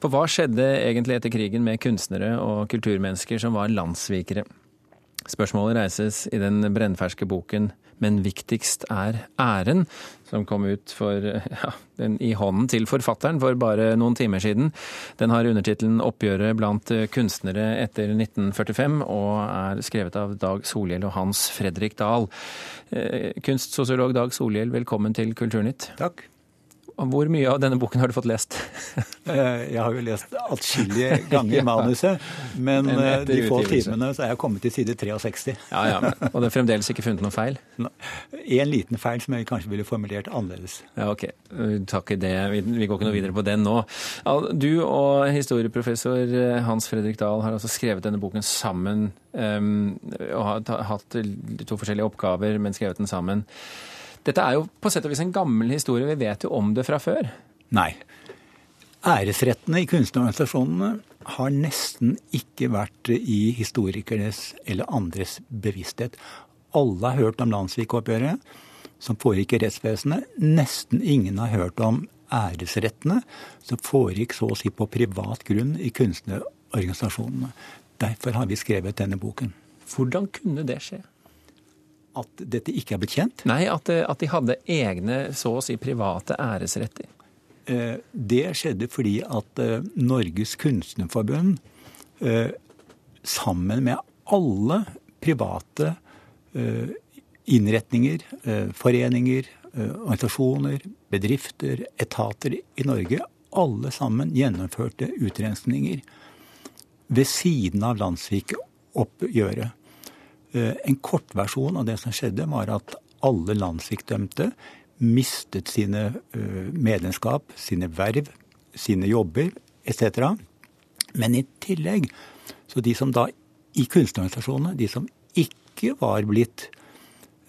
For hva skjedde egentlig etter krigen med kunstnere og kulturmennesker som var landssvikere? Spørsmålet reises i den brennferske boken men viktigst er æren, som kom ut for, ja, i hånden til forfatteren for bare noen timer siden. Den har undertittelen 'Oppgjøret blant kunstnere etter 1945', og er skrevet av Dag Solhjell og Hans Fredrik Dahl. Eh, kunstsosiolog Dag Solhjell, velkommen til Kulturnytt. Takk. Hvor mye av denne boken har du fått lest? Eh, jeg har jo lest atskillige ganger manuset, men eh, de få timene så er jeg kommet til side 63. Ja, ja, Og det er fremdeles ikke funnet noe feil? En liten feil som jeg kanskje ville formulert annerledes. Ja, ok. Takk i det. Vi går ikke noe videre på den nå. Du og historieprofessor eh, Hans Fredrik Dahl har altså skrevet denne boken sammen, og har hatt to forskjellige oppgaver, men skrevet den sammen. Dette er jo på sett og vis en gammel historie. Vi vet jo om det fra før. Nei. Æresrettene i kunstnerorganisasjonene har nesten ikke vært i historikernes eller andres bevissthet. Alle har hørt om landssvikoppgjøret, som foregikk i rettsvesenet. Nesten ingen har hørt om æresrettene, som foregikk så å si på privat grunn i kunstnerorganisasjonene. Derfor har vi skrevet denne boken. Hvordan kunne det skje? At dette ikke er blitt kjent? Nei, at, at de hadde egne, så å si private æresretter. Eh, det skjedde fordi at eh, Norges kunstnerforbund eh, sammen med alle private innretninger, foreninger, organisasjoner, bedrifter, etater i Norge, alle sammen gjennomførte utrenskninger ved siden av landssvikoppgjøret. En kortversjon av det som skjedde, var at alle landssvikdømte mistet sine medlemskap, sine verv, sine jobber etc. Men i tillegg, så de som da i kunstnerorganisasjonene, de som ikke var blitt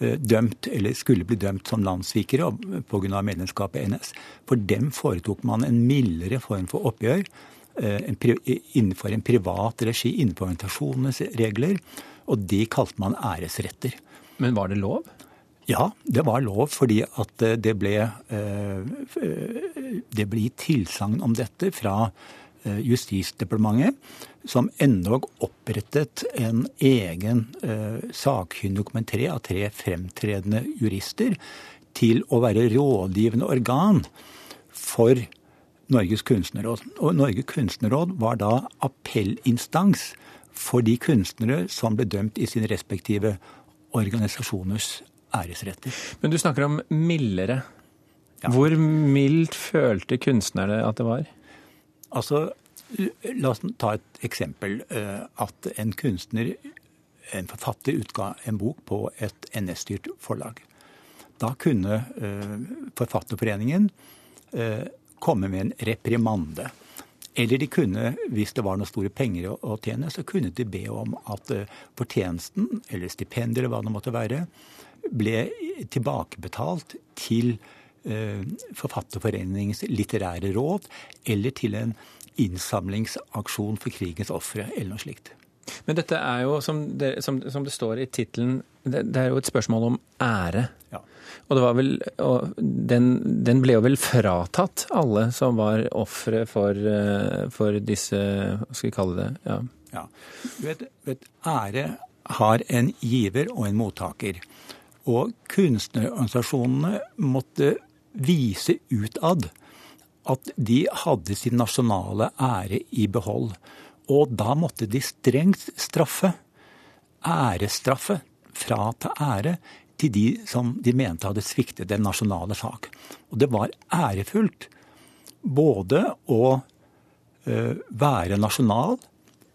dømt eller skulle bli dømt som landssvikere pga. medlemskapet i NS, for dem foretok man en mildere form for oppgjør innenfor en privat regi, innenfor organisasjonenes regler. Og de kalte man æresretter. Men var det lov? Ja, det var lov fordi at det ble, det ble tilsagn om dette fra Justisdepartementet, som endog opprettet en egen sakkyndig av tre fremtredende jurister til å være rådgivende organ for Norges kunstnerråd. Og Norges kunstnerråd var da appellinstans for de kunstnere som ble dømt i sine respektive organisasjoners æresretter. Men du snakker om mildere. Ja. Hvor mildt følte kunstnerne at det var? Altså, La oss ta et eksempel. At en kunstner, en forfatter, utga en bok på et NS-styrt forlag. Da kunne Forfatterforeningen komme med en reprimande. Eller de kunne, hvis det var noen store penger å tjene, så kunne de be om at fortjenesten, eller stipendet eller hva det måtte være, ble tilbakebetalt til Forfatterforeningens litterære råd, eller til en innsamlingsaksjon for krigens ofre, eller noe slikt. Men dette er jo, som det, som, som det står i tittelen, det, det, er jo et spørsmål om ære. Ja. Og, det var vel, og den, den, ble jo vel fratatt alle som var ofre for, for, disse Hva skal vi kalle det? Ja. ja. Vet, vet, ære har en giver og en mottaker. Og kunstnerorganisasjonene måtte vise utad at de hadde sin nasjonale ære i behold. Og da måtte de strengt straffe, æresstraffe, til ære til de som de mente hadde sviktet den nasjonale sak. Og det var ærefullt både å uh, være nasjonal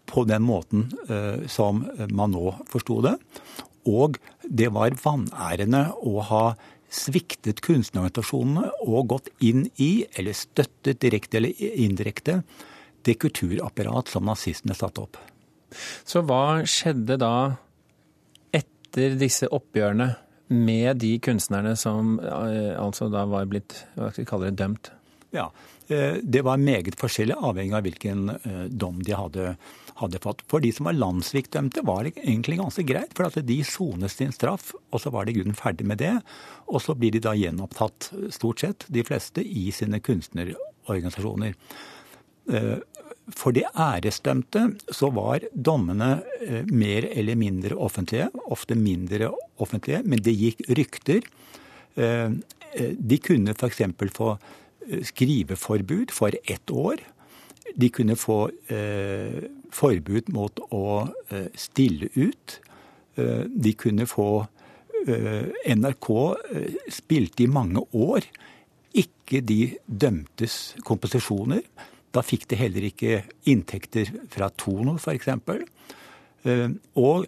på den måten uh, som man nå forsto det, og det var vanærende å ha sviktet kunstnerorganisasjonene og gått inn i, eller støttet direkte eller indirekte, det kulturapparat som nazistene satte opp. Så hva skjedde da etter disse oppgjørene med de kunstnerne som altså da var blitt hva skal vi kalle det, dømt? Ja, det var meget forskjellig avhengig av hvilken dom de hadde, hadde fått. For de som var landssvikdømte, var det egentlig ganske greit. For at de sonet sin straff, og så var de grunnen ferdig med det. Og så blir de da gjenopptatt, stort sett, de fleste, i sine kunstnerorganisasjoner. For de æresdømte så var dommene mer eller mindre offentlige, ofte mindre offentlige, men det gikk rykter. De kunne f.eks. få skriveforbud for ett år. De kunne få forbud mot å stille ut. De kunne få NRK spilte i mange år ikke de dømtes komposisjoner. Da fikk de heller ikke inntekter fra Tono, f.eks. Og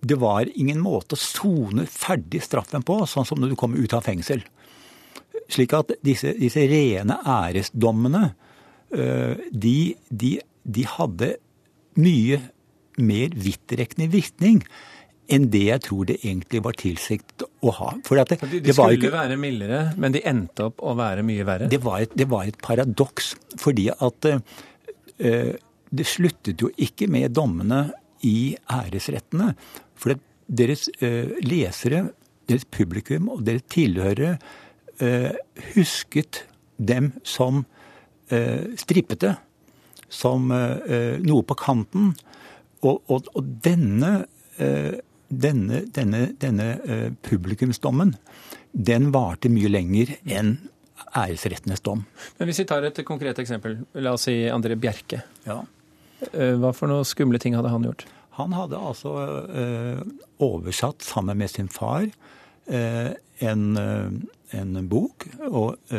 det var ingen måte å sone ferdig straffen på, sånn som når du kommer ut av fengsel. Slik at disse, disse rene æresdommene, de, de, de hadde mye mer vidtrekkende virkning enn det jeg tror det egentlig var tilsiktet å ha. For Det, de, de skulle ikke, være mildere, men de endte opp å være mye verre? Det var et, det var et paradoks. Fordi at uh, det sluttet jo ikke med dommene i æresrettene. For deres uh, lesere, deres publikum og deres tilhørere uh, husket dem som strippete. Som noe på kanten. Og, og, og denne denne, denne, denne uh, publikumsdommen den varte mye lenger enn æresrettenes dom. Men Hvis vi tar et konkret eksempel, la oss si André Bjerke. Ja. Uh, hva for noen skumle ting hadde han gjort? Han hadde altså uh, oversatt sammen med sin far en, en, bok, og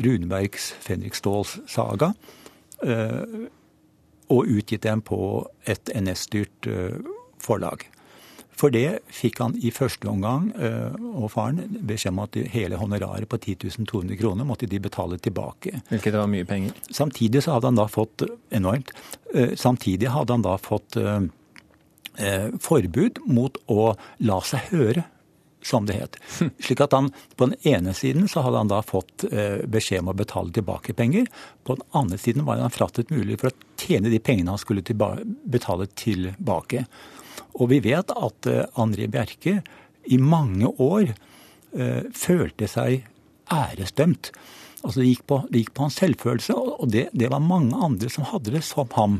Runebergs Fenrik Ståls saga og utgitt den på et NS-styrt forlag. For det fikk han i første omgang, eh, og faren, beskjed om at hele honoraret på 10 200 kroner måtte de betale tilbake. Hvilket var mye penger? Samtidig så hadde han da fått enormt. Eh, samtidig hadde han da fått eh, forbud mot å la seg høre, som det het. Slik at han på den ene siden så hadde han da fått beskjed om å betale tilbake penger. På den andre siden var han frattet mulig for å tjene de pengene han skulle betale tilbake. Og vi vet at eh, André Bjerke i mange år uh, følte seg æresdømt. Altså det gikk, på, det gikk på hans selvfølelse, og det, det, var mange andre som hadde det som ham.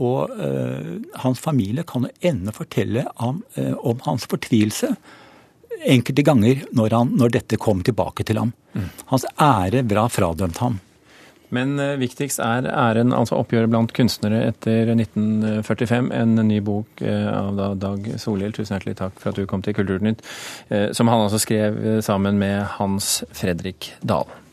Og uh, hans familie kan jo ennå fortelle om, uh, om, hans fortvilelse enkelte ganger når, han, når, dette kom tilbake til ham. Mm. Hans ære var fradømt ham. Men eh, viktigst er æren, altså oppgjøret blant kunstnere etter 1945. En ny bok eh, av Dag Solhjell, tusen hjertelig takk for at du kom til Kulturnytt, eh, som han altså skrev sammen med Hans Fredrik Dahl.